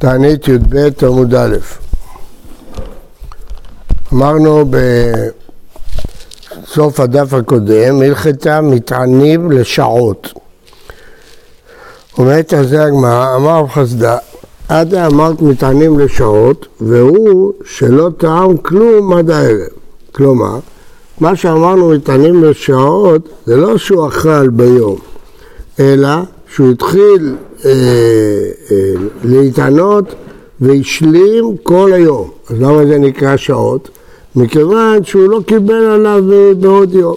תענית י"ב עמוד א'. אמרנו בסוף הדף הקודם, הלכתה מטענים לשעות. אומרת על זה הגמרא, אמר חסדה, עד אמרת מטענים לשעות, והוא שלא טעם כלום עד הערב. כלומר, מה שאמרנו מטענים לשעות, זה לא שהוא אכל ביום, אלא שהוא התחיל אה, אה, להתענות והשלים כל היום. אז למה זה נקרא שעות? מכיוון שהוא לא קיבל עליו אה, בעוד יום.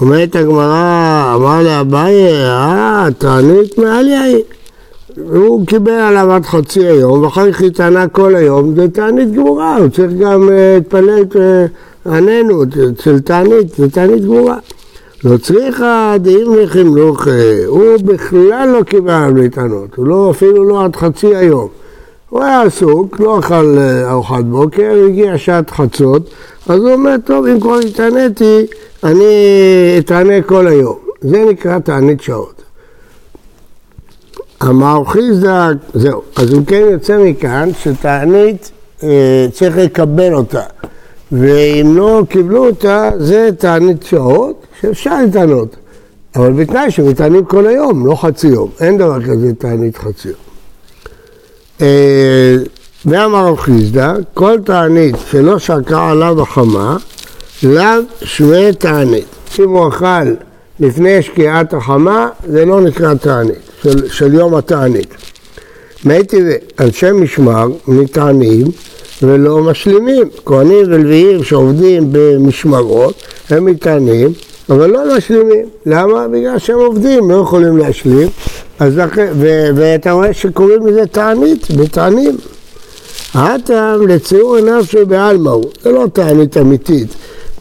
אומרת הגמרא, אמר לאביי, אה, תענית מעל יאיר. הוא קיבל עליו עד חצי היום, ואחר כך התענה כל היום, זה תענית גמורה, הוא צריך גם להתפלל עננו, אצל תענית, זה תענית גמורה. לא צריכה דעים לחינוך, הוא בכלל לא קיבל להתענות, הוא לא, אפילו לא עד חצי היום. הוא היה עסוק, לא אכל אה, ארוחת בוקר, הגיע שעת חצות, אז הוא אומר, טוב, אם כבר התעניתי, אני אתענה כל היום. זה נקרא תענית שעות. אמר חיסדק, זהו. אז אם כן יוצא מכאן שתענית אה, צריך לקבל אותה. ואם לא קיבלו אותה, זה תענית שעות, שאפשר לטענות, אבל בתנאי שמטענים כל היום, לא חצי יום. אין דבר כזה תענית חצי יום. אה, ואמר רב חיסדא, כל תענית שלא שקעה עליו החמה, לאו שווה תענית. אם הוא אכל לפני שקיעת החמה, זה לא נקרא תענית, של, של יום התענית. טבעי, אנשי משמר מתענים ולא משלימים. כהנים ולוויים שעובדים במשמרות, הם מתענים אבל לא משלימים. למה? בגלל שהם עובדים, לא יכולים להשלים. אז ואתה רואה שקוראים לזה תענית, בתענים. הטעם לציור עיניו שבעלמא הוא, זה לא תענית אמיתית.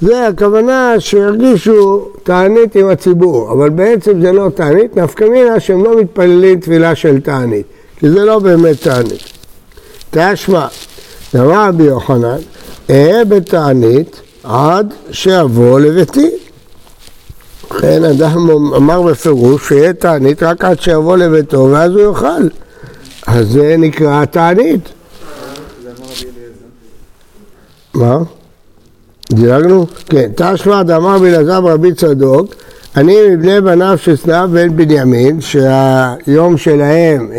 זה הכוונה שירגישו תענית עם הציבור, אבל בעצם זה לא תענית, נפקא מינה שהם לא מתפללים תפילה של תענית, כי זה לא באמת תענית. תשמע, דבר רבי יוחנן, אהיה בתענית עד שאבוא לביתי. לכן אדם אמר בפירוש שיהיה תענית רק עד שיבוא לביתו ואז הוא יאכל. אז זה נקרא תענית. מה? דילגנו? כן. תשמע דאמר בלעזר רבי צדוק, אני מבני בניו של סנאב בן בנימין, שהיום שלהם,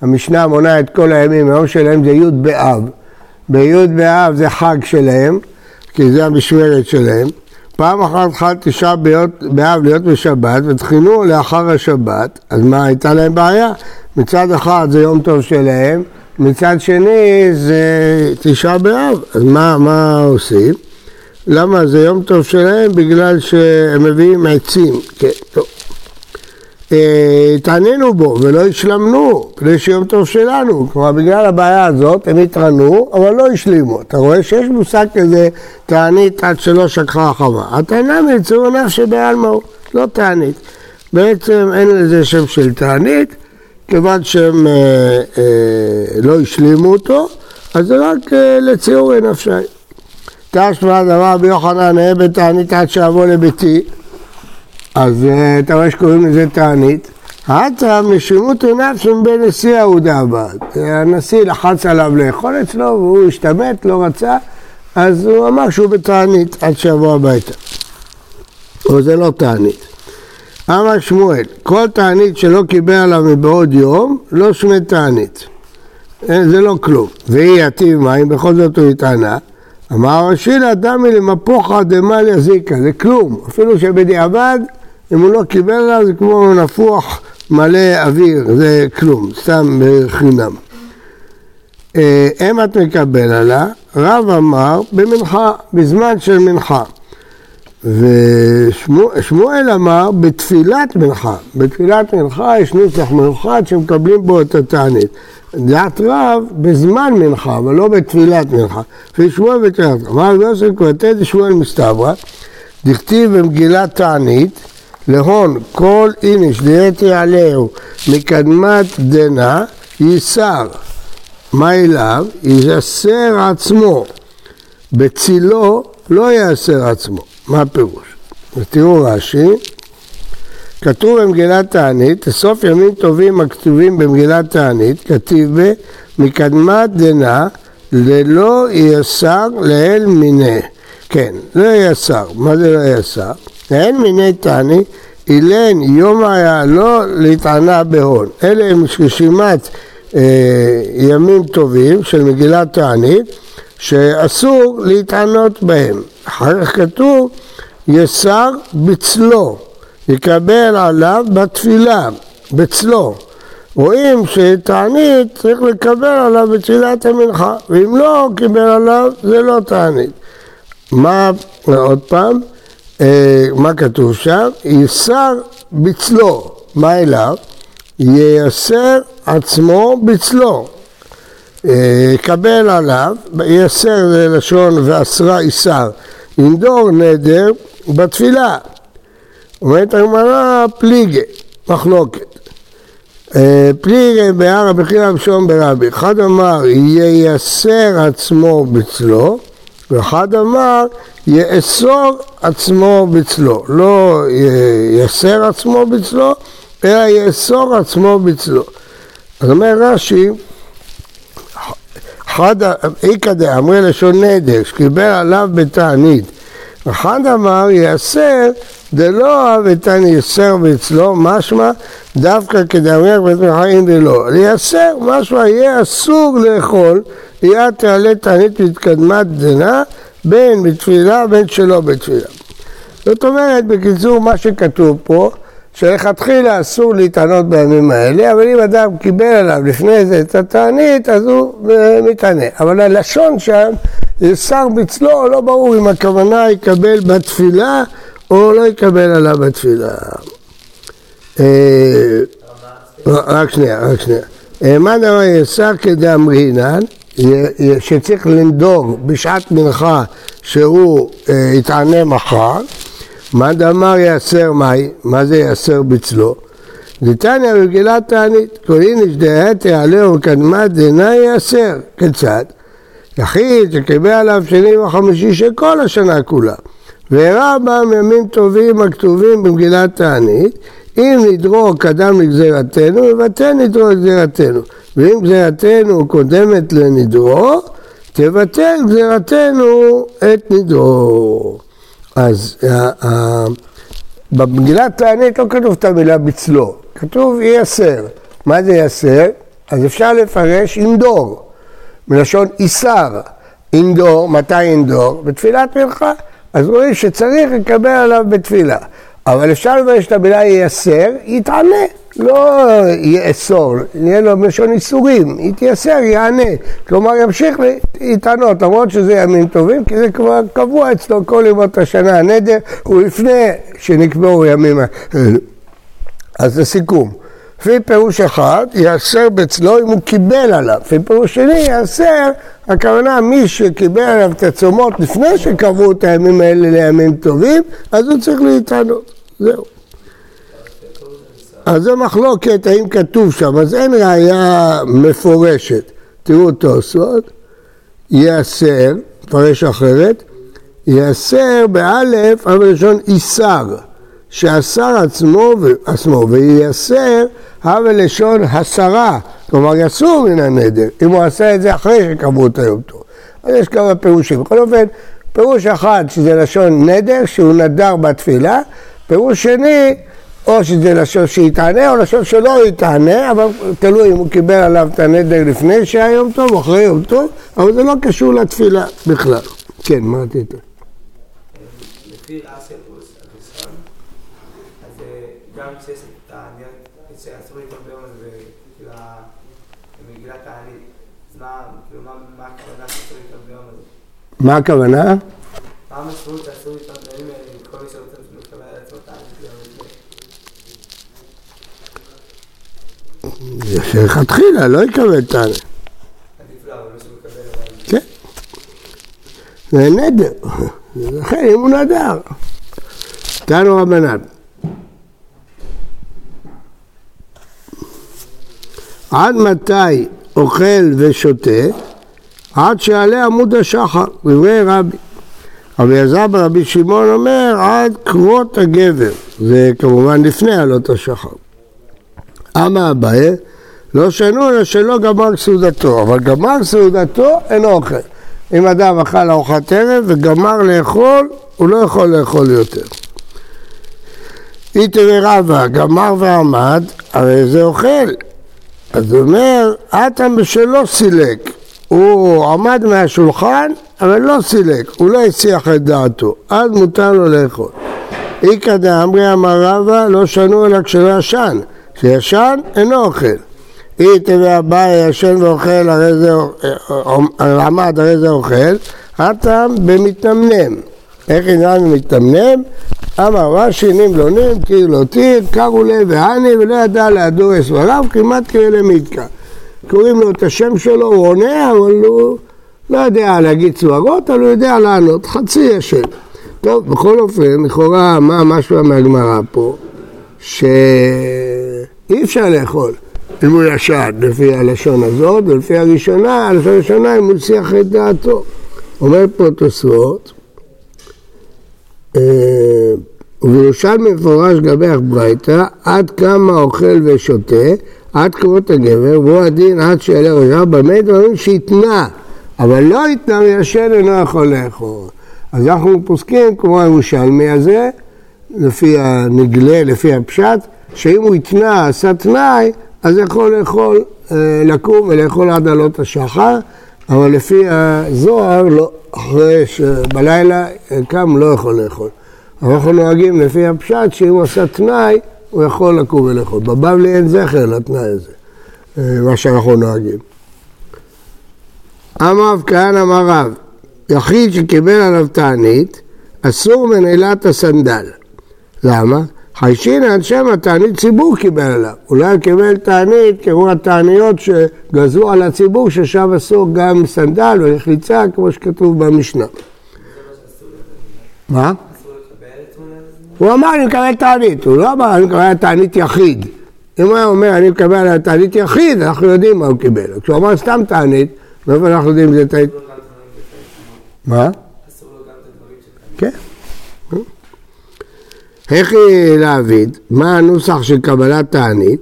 המשנה מונה את כל הימים, היום שלהם זה י' באב. בי' באב זה חג שלהם, כי זה המשמרת שלהם. פעם אחת חל תשעה באב להיות בשבת ותחינו לאחר השבת, אז מה, הייתה להם בעיה? מצד אחד זה יום טוב שלהם, מצד שני זה תשעה באב, אז מה, מה עושים? למה זה יום טוב שלהם? בגלל שהם מביאים עצים, כן, טוב. אה, בו ולא השלמנו, כדי שיום טוב שלנו. כלומר, בגלל הבעיה הזאת הם התרנו, אבל לא השלימו. אתה רואה שיש מושג כזה, תענית עד שלא שקחה החמה. הטענה מיצור הנפש שבעלמא הוא, לא תענית. בעצם אין לזה שם של תענית, כיוון שהם אה, אה, לא השלימו אותו, אז זה רק אה, לציורי נפשי. תשמע דבר ביוחנן, אהיה בתענית עד שאבוא לביתי. אז אה, אתה רואה שקוראים לזה תענית. עתה משימות נפשם בנשיא אהודה הבעד. הנשיא לחץ עליו לאכול אצלו והוא השתמט, לא רצה, אז הוא אמר שהוא בתענית עד שיבוא הביתה. אבל זה לא תענית. אמר שמואל, כל תענית שלא קיבל עליו מבעוד יום, לא שונה תענית. אה, זה לא כלום. והיא יתיב מים, בכל זאת הוא התענה. אמר רשילא דמי למפוחה דמל יזיקה, זה כלום. אפילו שבדיעבד אם הוא לא קיבל עליו זה כמו נפוח מלא אוויר, זה כלום, סתם בחינם. אם את מקבל עליה, רב אמר במנחה, בזמן של מנחה. ושמואל אמר בתפילת מנחה. בתפילת מנחה יש נוסח מיוחד שמקבלים בו את התענית. דעת רב בזמן מנחה, אבל לא בתפילת מנחה. לפי שמואל בתפילת מנחה. אמר יוסף כבתי שמואל מסתברא, דכתיב במגילת תענית להון כל איניש דיאטי עליהו מקדמת דנה ייסר. מה אליו? ייסר עצמו. בצילו לא ייסר עצמו. מה הפירוש? ותראו רש"י, כתוב במגילת תענית, אסוף ימים טובים הכתובים במגילת תענית, כתיב ב... מקדמת דנא ללא יסר לאל מיני. כן, לא יסר. מה זה לא יסר? לאל מיני תעני, אילן יום היה לא להתענה בהון. אלה הם רשימת אה, ימים טובים של מגילת תענית, שאסור להתענות בהם. אחר כך כתוב, יסר בצלו, יקבל עליו בתפילה, בצלו. רואים שתענית צריך לקבל עליו בתפילת המנחה, ואם לא קיבל עליו זה לא תענית. מה, עוד פעם, מה כתוב שם? יסר בצלו, מה אליו? ייסר עצמו בצלו. אה, יקבל עליו, ייסר לשון ואסרה איסר, ינדור נדר בתפילה. אומרת הגמרא פליגה, מחלוקת. אה, פליגה בהר הבחירה בשום ברבי. אחד אמר ייסר עצמו בצלו, ואחד אמר יאסור עצמו בצלו. לא ייסר עצמו בצלו, אלא יאסור עצמו בצלו. אז אומר רש"י, איכא דאמרי לשון נדר, שקיבל עליו בתענית. אחד אמר יאסר דלא אהבתן יסר ואצלו, משמע דווקא כדאמר בית מחיים דלא. לייסר, משמע יהיה אסור לאכול, יהיה תעלה תענית מתקדמת דנה, בין בתפילה בין שלא בתפילה. זאת אומרת, בקיצור, מה שכתוב פה, שלכתחילה אסור להתענות בימים האלה, אבל אם אדם קיבל עליו לפני זה את התענית, אז הוא מתענה. אבל הלשון שם, שר בצלו, לא ברור אם הכוונה יקבל בתפילה או לא יקבל עליו בתפילה. אה, רק שנייה, רק שנייה. אה, מה דבר יסר כדאמרינן, שצריך לנדור בשעת מנחה שהוא אה, יתענה מחר, מה דאמר יאסר מאי, מה זה יאסר בצלו? דתניא רגילה תענית, כל איניש דהת יעלה ולקדמת דנא יאסר, כיצד? יחיד שקיבל עליו שני וחמישי של כל השנה כולה. והראה בם ימים טובים הכתובים במגילת תענית, אם נדרו קדם לגזירתנו, יבטל נדרו לגזירתנו. ואם גזירתנו קודמת לנדרו, תבטל גזירתנו את נדרו. אז במגילת תענית לא כתוב את המילה בצלו, כתוב ייסר. מה זה ייסר? אז אפשר לפרש אינדור, מלשון איסר. אינדור, מתי אינדור? בתפילת מלכה. אז רואים שצריך לקבל עליו בתפילה. אבל אפשר לבקש את המילה ייסר, יתענה, לא יאסור, יהיה לו מלשון איסורים, יתייסר, יענה. כלומר ימשיך להתענות, למרות שזה ימים טובים, כי זה כבר קבוע אצלו כל ימות השנה, הנדר הוא לפני שנקבעו ימים האלה. אז לסיכום. לפי פירוש אחד, יאסר בצלו אם הוא קיבל עליו. לפי פירוש שני, יאסר, הכוונה מי שקיבל עליו את הצומות לפני שקבעו את הימים האלה לימים טובים, אז הוא צריך להתענות. זהו. אז זו מחלוקת האם כתוב שם, אז אין ראייה מפורשת. תראו תוספות, יאסר, מפרש אחרת, יאסר באלף, אבל לשון איסר. שאסר עצמו, עצמו וייסר, הווה לשון הסרה, כלומר יסור מן הנדר, אם הוא עשה את זה אחרי שקבעו את היום טוב. אז יש כמה פירושים. בכל אופן, פירוש אחד שזה לשון נדר, שהוא נדר בתפילה, פירוש שני, או שזה לשון שיתענה או לשון שלא יתענה, אבל תלוי אם הוא קיבל עליו את הנדר לפני שהיה יום טוב או אחרי יום טוב, אבל זה לא קשור לתפילה בכלל. כן, מה רצית? לפי גם כשיש את העניין, שאסור לקרוא ביום הזה במגילת הענית, אז מה, כאילו, מה הכוונה שאסור לקרוא ביום הזה? מה הכוונה? מה המשמעות שאסור לקרוא בימים האלה, כל מי שרוצה לקבל על עצמו ביום הזה? שלכתחילה לא יקבל תענית. כן. זה נדר. לכן אם הוא נדר. תנו רבנן. עד מתי אוכל ושותה? עד שיעלה עמוד השחר, דברי רבי. רבי עזר ברבי שמעון אומר עד קרות הגבר, זה כמובן לפני עלות השחר. אמה אביי, לא שנו אלא שלא גמר סעודתו, אבל גמר סעודתו אינו אוכל. אם אדם אכל ארוחת ערב וגמר לאכול, הוא לא יכול לאכול יותר. איתרי רבא, גמר ועמד, הרי זה אוכל. אז הוא אומר, אטם בשלו סילק. הוא עמד מהשולחן, אבל לא סילק, הוא לא הסיח את דעתו, אז מותר לו לאכול. איכא דאמרי אמר רבא, לא שנו אלא כשלא ישן, כשישן אינו אוכל. אי תביא הבא ישן ואוכל, הרי זה עמד, הרי זה אוכל, הטעם במתנמנם. איך עניין מתנמנם? אמר רש"י נמלונים כאילו תיר, קראו לב והני ולא ידע להדור אסבריו כמעט כאלה מתקה. קוראים לו את השם שלו, הוא עונה, אבל הוא לא יודע להגיד סברות, אבל הוא יודע לענות, חצי ישן. טוב, בכל אופן, לכאורה, מה משהו מהגמרא פה? שאי אפשר לאכול אם הוא ישן, לפי הלשון הזאת, ולפי הראשונה, הלשון הראשונה, אם הוא שיח את דעתו. אומר פה תוספות, ובירושלמי מפורש גבי ברייתא, עד כמה אוכל ושותה, עד כמות הגבר, והוא הדין עד שיעלה ראשיו, במה דברים שהתנה, אבל לא התנה וישן אינו יכול לאכול. אז אנחנו פוסקים כמו הירושלמי הזה, לפי הנגלה, לפי הפשט, שאם הוא התנה, עשה תנאי, אז יכול לאכול, אה, לקום ולאכול עד עלות השחר, אבל לפי הזוהר, לא, אחרי שבלילה קם לא יכול לאכול. אנחנו נוהגים לפי הפשט שאם הוא עשה תנאי, הוא יכול לקום ולאכול. בבבלי אין זכר לתנאי הזה, אה, מה שאנחנו נוהגים. אמר כהן אמר רב, יחיד שקיבל עליו תענית, אסור מנעילת הסנדל. למה? חיישינן שמא תענית ציבור קיבל עליו. אולי קיבל תענית כמו התעניות שגזרו על הציבור, ששם אסור גם סנדל ולחיצה, כמו שכתוב במשנה. מה? הוא אמר אני מקבל תענית, הוא לא אמר אני מקבל תענית יחיד. אם היה אומר אני מקבל תענית יחיד, אנחנו יודעים מה הוא קיבל. כשהוא אמר סתם תענית, מאיפה אנחנו יודעים אם זה תענית? מה? כן. איך להבין? מה הנוסח של קבלת תענית?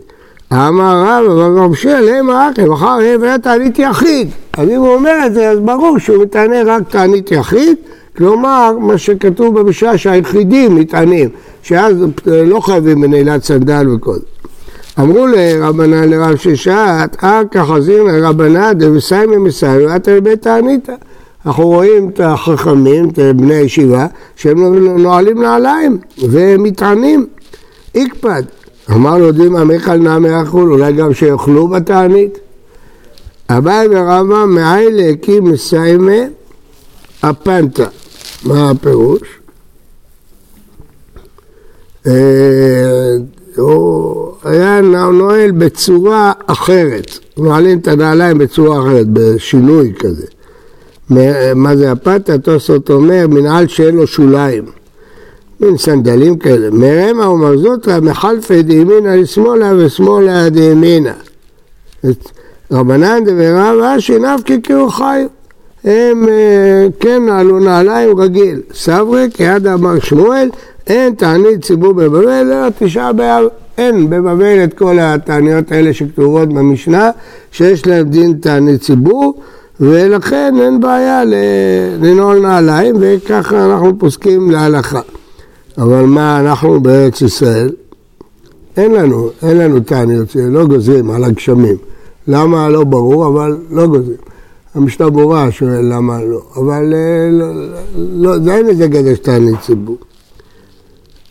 אמר רב, אבל רב של, הם רק, מחר יהיה תענית יחיד. אז אם הוא אומר את זה, אז ברור שהוא מתענה רק תענית יחיד, כלומר, מה שכתוב במשנה שהיחידים מתענים, שאז לא חייבים בנעילת סנדל וכל זה. אמרו לרבנן לרב ששעת, אכא חזיר לרבנן דבסיימי מסיימי, את בית תעניתא. אנחנו רואים את החכמים, את בני הישיבה, שהם נועלים נעליים ומתענים. איקפד. אמר לו דימה מיכל נעמי אכול, אולי גם שיאכלו בתענית. אביי ורבא מאי להקים מסיימי הפנטה. מה הפירוש? אה, הוא היה נועל בצורה אחרת, נועלים את הנעליים בצורה אחרת, בשינוי כזה. מה זה הפת? התוספות אומר, מנעל שאין לו שוליים. מין סנדלים כאלה. מרמה ומרזוטרא מחלפי דימינא לשמאלה ושמאלה דימינא. רבנן דברב אשי נפקי כאילו חיו. הם אה, כן נעלו נעליים רגיל. סברי כיד אמר שמואל, אין תענית ציבור בבבל, אלא תשעה באב. אין בבבל את כל התעניות האלה שכתובות במשנה, שיש להם דין תענית ציבור. ולכן אין בעיה לנעול נעליים, וככה אנחנו פוסקים להלכה. אבל מה, אנחנו בארץ ישראל, אין לנו, אין לנו תעניות, לא גוזרים על הגשמים. למה לא ברור, אבל לא גוזרים. המשנה ברורה שואל למה לא, אבל אה, לא, לא, זה אין לזה גדש תענית ציבור.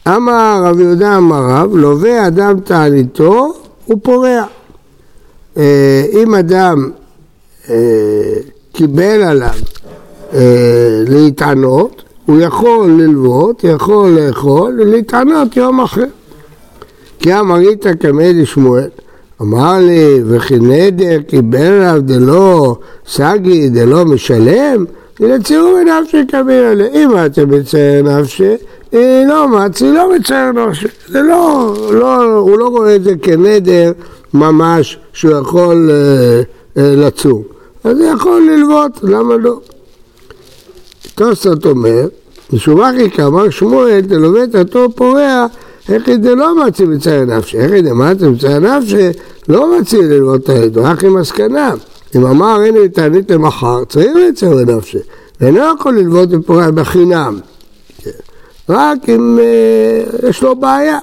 אמר רב יהודה אמר רב, לווה אדם תעניתו, הוא פורע. אה, אם אדם קיבל עליו אה, להתענות, הוא יכול ללוות, יכול לאכול ולהתענות יום אחר. כי אמרית כמדי שמואל, אמר לי, וכי נדר קיבל עליו דלא סגי, דלא משלם, ולציור בנפשי כבירה, אם אתם בצייר נפשי, לא מצי, לא מצייר נפשי. זה לא, לא, הוא לא רואה את זה כנדר ממש שהוא יכול אה, אה, לצום. אז הוא יכול ללוות, למה לא? תוספות אומר, משובחי כאמר שמואל, תלווה את אותו פורע איך זה לא מציא בצער נפשי, איך זה מציא בצער נפשי, לא מציא ללמוד את העדו, רק עם מסקנה. אם אמר הנה תענית למחר, צריך לצער נפשי, ואינו יכול ללמוד בפורע בחינם. כן. רק אם אה, יש לו בעיה.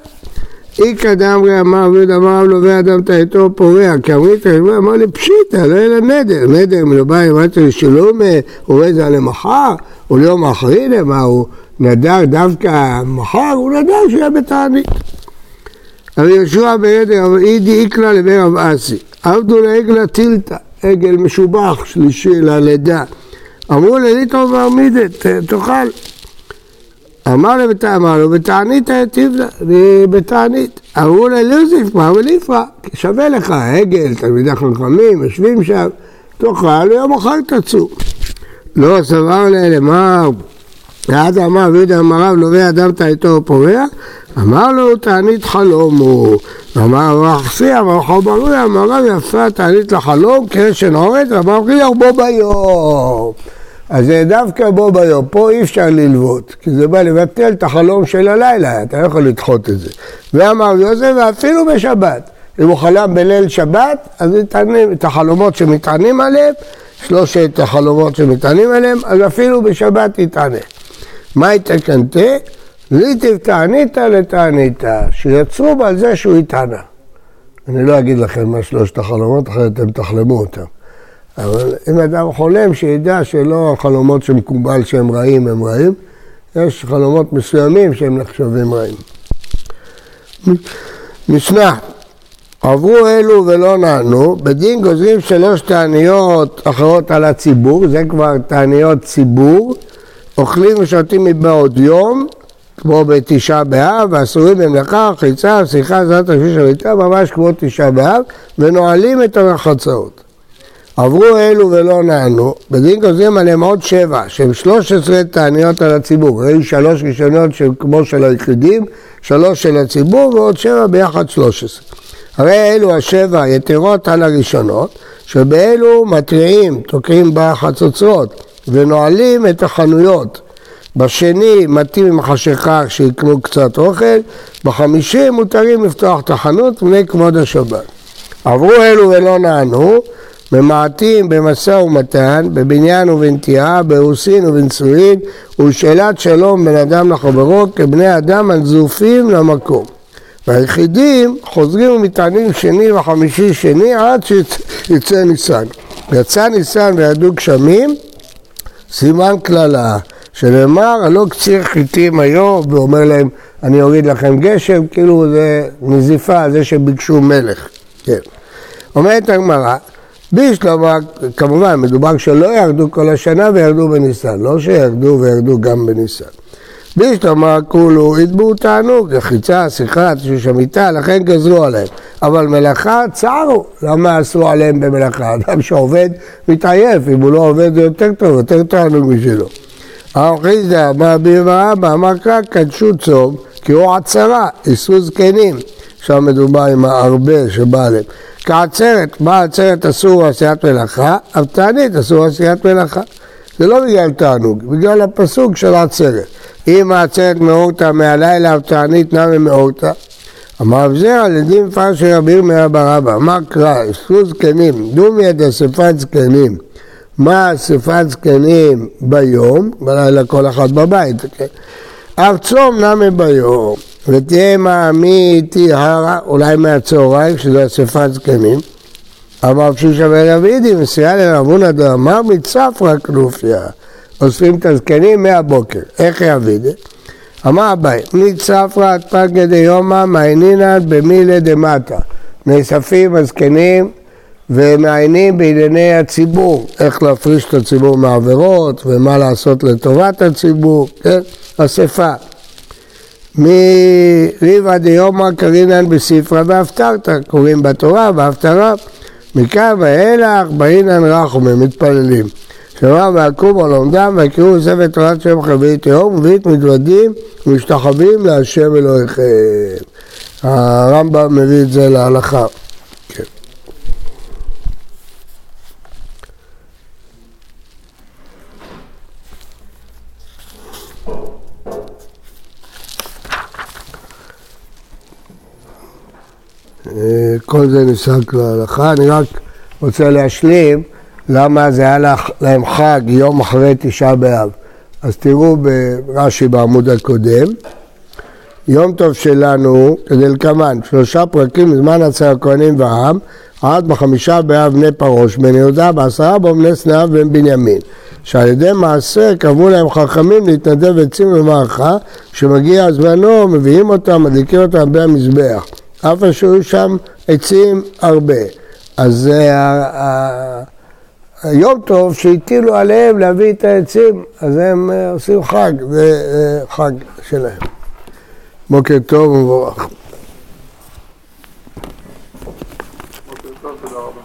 איכא דאמרי אמר עביד אמר לווה אדם תאיתו פורע, כי אמרית אמר לי פשיטא, לא יהיה נדר, נדר מלובא אמרתי לשלום, הוא רואה זה למחר, הוא ליום אחרי, מה הוא נדר דווקא מחר, הוא נדר שיהיה בתענית. אבל יהושע בידר, אידי איקלה לבין רב אסי, עבדו לעגלה טילתא, עגל משובח, שלישי ללידה. אמרו לליטו ועמידת, תאכל. אמר לו, אמר לו, בתענית תבנה, בתענית. אמרו לה, ליוזיף, מה וליפרא, שווה לך, עגל, תלמידי חכמים, יושבים שם, תאכל, ויום אחר תצאו. לא סבר לאמר, ואז אמר, ויהודה אמר רב, לווה אדם תעיתו ופורע, אמר לו, תענית חלום הוא. אמר רב חסי, אמר חומרוי, אמר רב, יפה תענית לחלום, קרשן עורת, אמר רבי בו ביום. אז זה דווקא בו ביום, פה אי אפשר ללוות, כי זה בא לבטל את החלום של הלילה, אתה לא יכול לדחות את זה. ואמר יוסף, ואפילו בשבת. אם הוא חלם בליל שבת, אז יטענים את החלומות שמטענים עליהם, שלושת החלומות שמטענים עליהם, אז אפילו בשבת יטענה. מה יתקנתה? ליטיב תענית לתענית, שיצרו בה על זה שהוא יטענה. אני לא אגיד לכם מה שלושת החלומות, אחרת אתם תחלמו אותם. אבל אם אדם חולם, שידע שלא החלומות שמקובל שהם רעים הם רעים, יש חלומות מסוימים שהם נחשבים רעים. משנה, עברו אלו ולא נענו, בדין גוזרים שלוש תעניות אחרות על הציבור, זה כבר תעניות ציבור, אוכלים ושותים מבעוד יום, כמו בתשעה באב, ואסורים במלאכה, חיצה, שיחה, זאת השביש הריתה, ממש כמו תשעה באב, ונועלים את הרחצאות. עברו אלו ולא נענו, בדין גוזרים עליהם עוד שבע, שהם שלוש עשרה תעניות על הציבור. היו שלוש ראשונות של, כמו של היחידים, שלוש של הציבור ועוד שבע ביחד שלוש עשרה. הרי אלו השבע יתרות על הראשונות, שבאלו מתריעים, תוקעים בחצוצרות ונועלים את החנויות. בשני מתאים עם חשיכה שיקנו קצת אוכל, בחמישי מותרים לפתוח את החנות מפני כבוד השבת. עברו אלו ולא נענו, ממעטים במשא ומתן, בבניין ובנטיעה, באירוסין ובנישואין, ושאלת שלום בין אדם לחברו כבני אדם הנזופים למקום. והיחידים חוזרים ומטענים שני וחמישי שני עד שיצא ניסן. יצא ניסן וידעו גשמים, סימן קללה, שנאמר, הלא קציר חיטים היום, ואומר להם, אני אוריד לכם גשם, כאילו זה נזיפה, זה שביקשו מלך. כן. אומרת הגמרא, בישלמה, כמובן, מדובר שלא ירדו כל השנה וירדו בניסן, לא שירדו וירדו גם בניסן. בישלמה כולו יתבעו תענוג, יחיצה, שיחה, תשוש המיטה, לכן גזרו עליהם. אבל מלאכה צערו, למה אסרו עליהם במלאכה? אדם שעובד מתעייף, אם הוא לא עובד זה יותר טוב, יותר תענוג בשבילו. הרב חיסדא אמר בימא אבא, אמר קרא קדשו צום, כי הוא עצרה, איסרו זקנים. שם מדובר עם הרבה שבא עליהם. כעצרת, מה עצרת אסור עשיית מלאכה, אף תענית אסור עשיית מלאכה. זה לא בגלל תענוג, בגלל הפסוק של העצרת. אם העצרת מאורתא מהלילה, תענית נמי מאורתא. אמר זרע, לדין מפרש של רבי בר אבא, מה קרא, אספו זקנים, דומי את אספת זקנים. מה אספת זקנים ביום, בלילה כל אחד בבית, כן? אף צום נמי ביום. ותהיה מעמי טהרה, אולי מהצהריים, שזה אספת זקנים. אמר פשושה ורבידי, מסיעה לרבונה דאמר מצפרא כנופיה. אוספים את הזקנים מהבוקר. איך יבידי? אמר אביי, מצפרא עד פגא דיומא מעיינינן במילי דמטה. נאספים הזקנים ומעיינים בענייני הציבור, איך להפריש את הציבור מעבירות ומה לעשות לטובת הציבור, כן? אספה. מריבא דיומא קרינן בספרא והפטרת, קוראים בתורה והפטרה. מכאן ואילך באינן רחומים, מתפללים. שמע ויקומו לומדם ויקראו ספר תורת שם חבית תהום ובית מתוודים ומשתחווים להשם אלוהיכם. הרמב"ם מביא את זה להלכה. כל זה נפסק להלכה. אני רק רוצה להשלים למה זה היה להם חג יום אחרי תשעה באב. אז תראו ברש"י בעמוד הקודם, יום טוב שלנו כדלקמן, שלושה פרקים בזמן אצל הכהנים והעם, עד בחמישה באב בני פרוש בן יהודה, בעשרה בו בני סנאב בן בנימין. שעל ידי מעשה קבעו להם חכמים להתנדב עצים במערכה, כשמגיע זמנו מביאים אותם, מדליקים אותם במזבח. אף שהיו שם עצים הרבה. אז זה היום טוב שהטילו עליהם להביא את העצים, אז הם אה, עושים חג, זה אה, חג שלהם. בוקר טוב ומבורך. בוקר טוב, תודה רבה.